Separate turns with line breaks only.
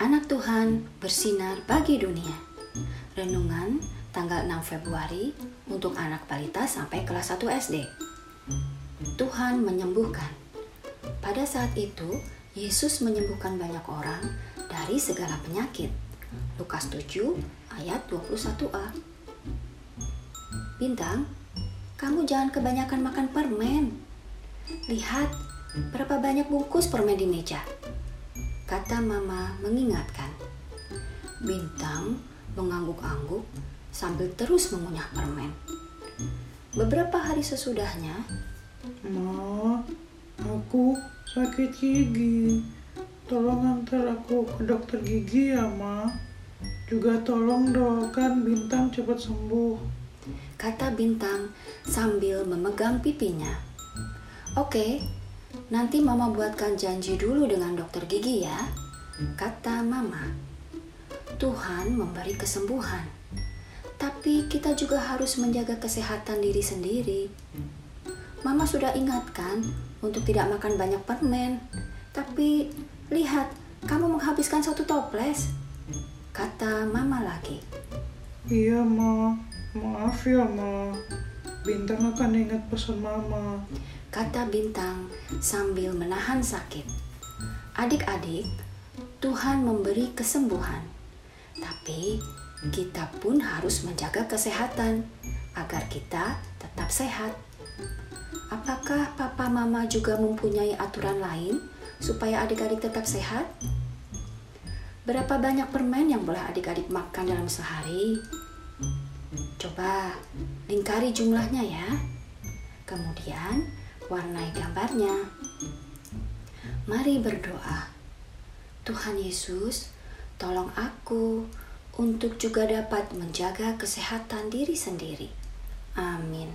Anak Tuhan bersinar bagi dunia. Renungan tanggal 6 Februari untuk anak balita sampai kelas 1 SD. Tuhan menyembuhkan. Pada saat itu, Yesus menyembuhkan banyak orang dari segala penyakit. Lukas 7 ayat 21a. Bintang, kamu jangan kebanyakan makan permen. Lihat, berapa banyak bungkus permen di meja kata Mama mengingatkan. Bintang mengangguk-angguk sambil terus mengunyah permen. Beberapa hari sesudahnya,
Ma, aku sakit gigi. Tolong antar aku ke dokter gigi ya, Ma. Juga tolong doakan Bintang cepat sembuh.
kata Bintang sambil memegang pipinya. Oke, nanti Mama buatkan janji dulu dengan dokter gigi ya, kata Mama. Tuhan memberi kesembuhan, tapi kita juga harus menjaga kesehatan diri sendiri. Mama sudah ingatkan untuk tidak makan banyak permen, tapi lihat, kamu menghabiskan satu toples, kata Mama lagi.
Iya, Ma. Maaf ya, Ma. Bintang akan ingat pesan Mama.
Kata Bintang sambil menahan sakit. Adik-adik, Tuhan memberi kesembuhan, tapi kita pun harus menjaga kesehatan agar kita tetap sehat. Apakah papa mama juga mempunyai aturan lain supaya adik-adik tetap sehat? Berapa banyak permen yang boleh adik-adik makan dalam sehari? Coba lingkari jumlahnya ya. Kemudian warnai gambarnya. Mari berdoa. Tuhan Yesus, tolong aku untuk juga dapat menjaga kesehatan diri sendiri. Amin.